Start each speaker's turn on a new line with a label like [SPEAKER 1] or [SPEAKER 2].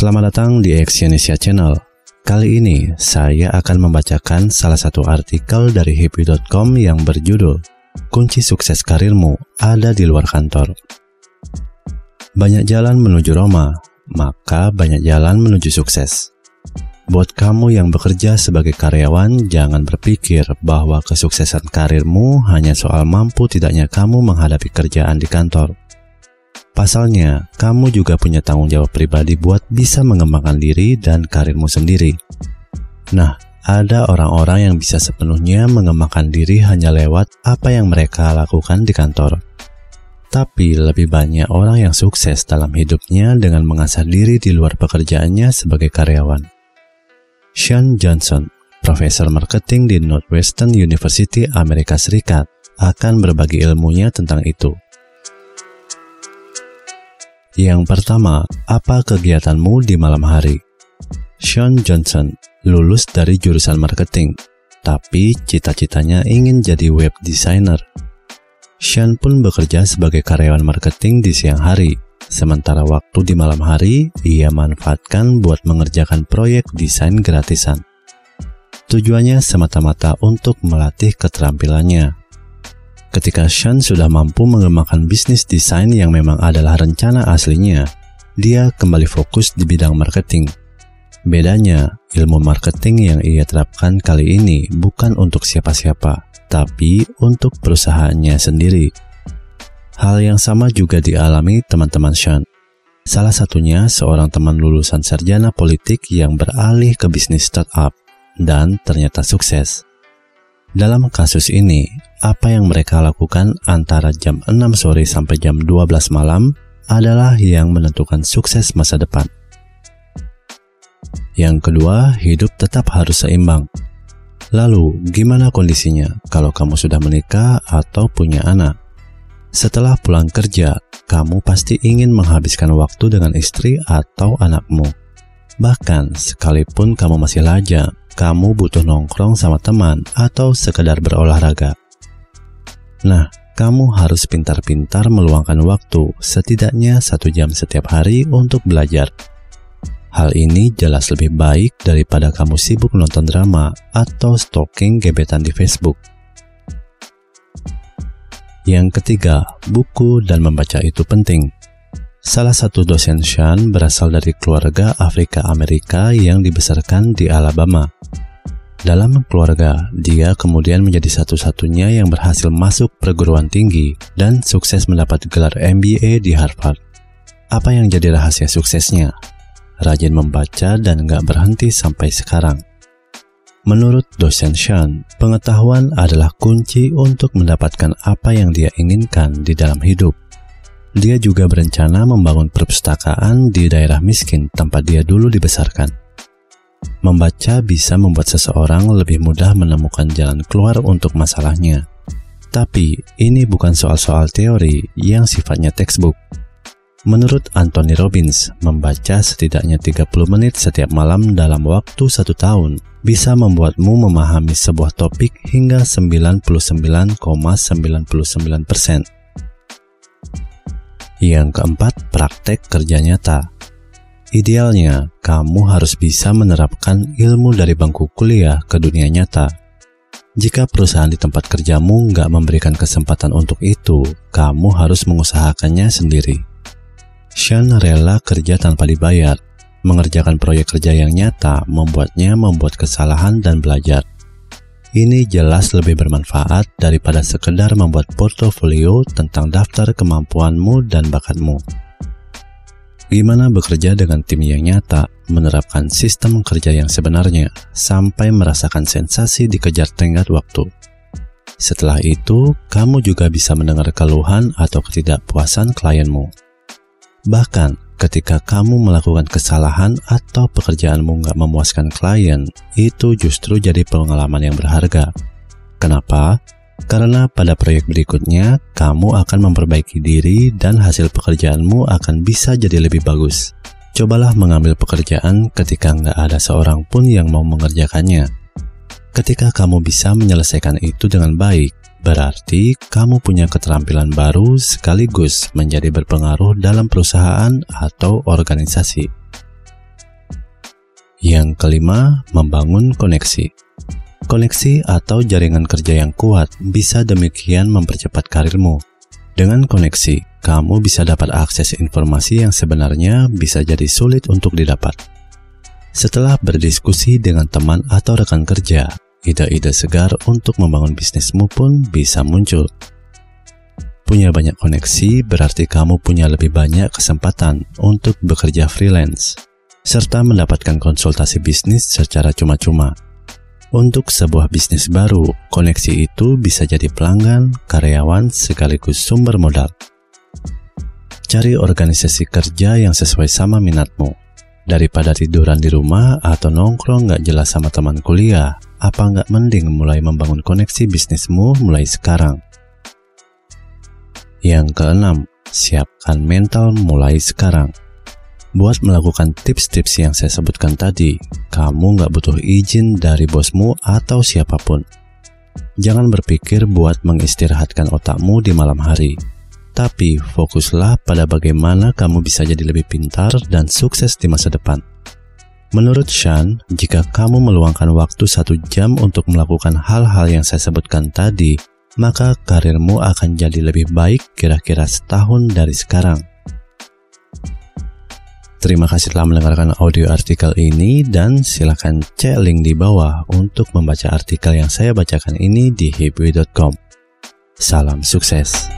[SPEAKER 1] Selamat datang di Exyonesia Channel. Kali ini saya akan membacakan salah satu artikel dari happy.com yang berjudul Kunci sukses karirmu ada di luar kantor. Banyak jalan menuju Roma, maka banyak jalan menuju sukses. Buat kamu yang bekerja sebagai karyawan, jangan berpikir bahwa kesuksesan karirmu hanya soal mampu tidaknya kamu menghadapi kerjaan di kantor. Pasalnya, kamu juga punya tanggung jawab pribadi buat bisa mengembangkan diri dan karirmu sendiri. Nah, ada orang-orang yang bisa sepenuhnya mengembangkan diri hanya lewat apa yang mereka lakukan di kantor. Tapi lebih banyak orang yang sukses dalam hidupnya dengan mengasah diri di luar pekerjaannya sebagai karyawan. Sean Johnson, profesor marketing di Northwestern University Amerika Serikat, akan berbagi ilmunya tentang itu. Yang pertama, apa kegiatanmu di malam hari? Sean Johnson lulus dari jurusan marketing, tapi cita-citanya ingin jadi web designer. Sean pun bekerja sebagai karyawan marketing di siang hari, sementara waktu di malam hari ia manfaatkan buat mengerjakan proyek desain gratisan. Tujuannya semata-mata untuk melatih keterampilannya. Ketika Sean sudah mampu mengembangkan bisnis desain yang memang adalah rencana aslinya, dia kembali fokus di bidang marketing. Bedanya, ilmu marketing yang ia terapkan kali ini bukan untuk siapa-siapa, tapi untuk perusahaannya sendiri. Hal yang sama juga dialami teman-teman Sean. Salah satunya seorang teman lulusan sarjana politik yang beralih ke bisnis startup dan ternyata sukses. Dalam kasus ini, apa yang mereka lakukan antara jam 6 sore sampai jam 12 malam adalah yang menentukan sukses masa depan. Yang kedua, hidup tetap harus seimbang. Lalu, gimana kondisinya kalau kamu sudah menikah atau punya anak? Setelah pulang kerja, kamu pasti ingin menghabiskan waktu dengan istri atau anakmu. Bahkan, sekalipun kamu masih lajang, kamu butuh nongkrong sama teman atau sekedar berolahraga. Nah, kamu harus pintar-pintar meluangkan waktu setidaknya satu jam setiap hari untuk belajar. Hal ini jelas lebih baik daripada kamu sibuk nonton drama atau stalking gebetan di Facebook. Yang ketiga, buku dan membaca itu penting. Salah satu dosen Sean berasal dari keluarga Afrika Amerika yang dibesarkan di Alabama. Dalam keluarga, dia kemudian menjadi satu-satunya yang berhasil masuk perguruan tinggi dan sukses mendapat gelar MBA di Harvard. Apa yang jadi rahasia suksesnya? Rajin membaca dan gak berhenti sampai sekarang. Menurut dosen Sean, pengetahuan adalah kunci untuk mendapatkan apa yang dia inginkan di dalam hidup. Dia juga berencana membangun perpustakaan di daerah miskin tempat dia dulu dibesarkan. Membaca bisa membuat seseorang lebih mudah menemukan jalan keluar untuk masalahnya. Tapi ini bukan soal-soal teori yang sifatnya textbook. Menurut Anthony Robbins, membaca setidaknya 30 menit setiap malam dalam waktu satu tahun bisa membuatmu memahami sebuah topik hingga 99,99%. ,99%. Yang keempat, praktek kerja nyata. Idealnya, kamu harus bisa menerapkan ilmu dari bangku kuliah ke dunia nyata. Jika perusahaan di tempat kerjamu nggak memberikan kesempatan untuk itu, kamu harus mengusahakannya sendiri. Sean rela kerja tanpa dibayar. Mengerjakan proyek kerja yang nyata membuatnya membuat kesalahan dan belajar. Ini jelas lebih bermanfaat daripada sekedar membuat portofolio tentang daftar kemampuanmu dan bakatmu. Gimana bekerja dengan tim yang nyata, menerapkan sistem kerja yang sebenarnya, sampai merasakan sensasi dikejar tenggat waktu. Setelah itu, kamu juga bisa mendengar keluhan atau ketidakpuasan klienmu. Bahkan, ketika kamu melakukan kesalahan atau pekerjaanmu nggak memuaskan klien, itu justru jadi pengalaman yang berharga. Kenapa? Karena pada proyek berikutnya, kamu akan memperbaiki diri dan hasil pekerjaanmu akan bisa jadi lebih bagus. Cobalah mengambil pekerjaan ketika nggak ada seorang pun yang mau mengerjakannya. Ketika kamu bisa menyelesaikan itu dengan baik, Berarti kamu punya keterampilan baru sekaligus menjadi berpengaruh dalam perusahaan atau organisasi. Yang kelima, membangun koneksi. Koneksi atau jaringan kerja yang kuat bisa demikian mempercepat karirmu. Dengan koneksi, kamu bisa dapat akses informasi yang sebenarnya bisa jadi sulit untuk didapat. Setelah berdiskusi dengan teman atau rekan kerja, ide-ide segar untuk membangun bisnismu pun bisa muncul. Punya banyak koneksi berarti kamu punya lebih banyak kesempatan untuk bekerja freelance, serta mendapatkan konsultasi bisnis secara cuma-cuma. Untuk sebuah bisnis baru, koneksi itu bisa jadi pelanggan, karyawan, sekaligus sumber modal. Cari organisasi kerja yang sesuai sama minatmu. Daripada tiduran di rumah atau nongkrong nggak jelas sama teman kuliah, apa nggak mending mulai membangun koneksi bisnismu mulai sekarang? Yang keenam, siapkan mental mulai sekarang. Buat melakukan tips-tips yang saya sebutkan tadi, kamu nggak butuh izin dari bosmu atau siapa pun. Jangan berpikir buat mengistirahatkan otakmu di malam hari, tapi fokuslah pada bagaimana kamu bisa jadi lebih pintar dan sukses di masa depan. Menurut Sean, jika kamu meluangkan waktu satu jam untuk melakukan hal-hal yang saya sebutkan tadi, maka karirmu akan jadi lebih baik kira-kira setahun dari sekarang. Terima kasih telah mendengarkan audio artikel ini dan silakan cek link di bawah untuk membaca artikel yang saya bacakan ini di hibwi.com. Salam sukses.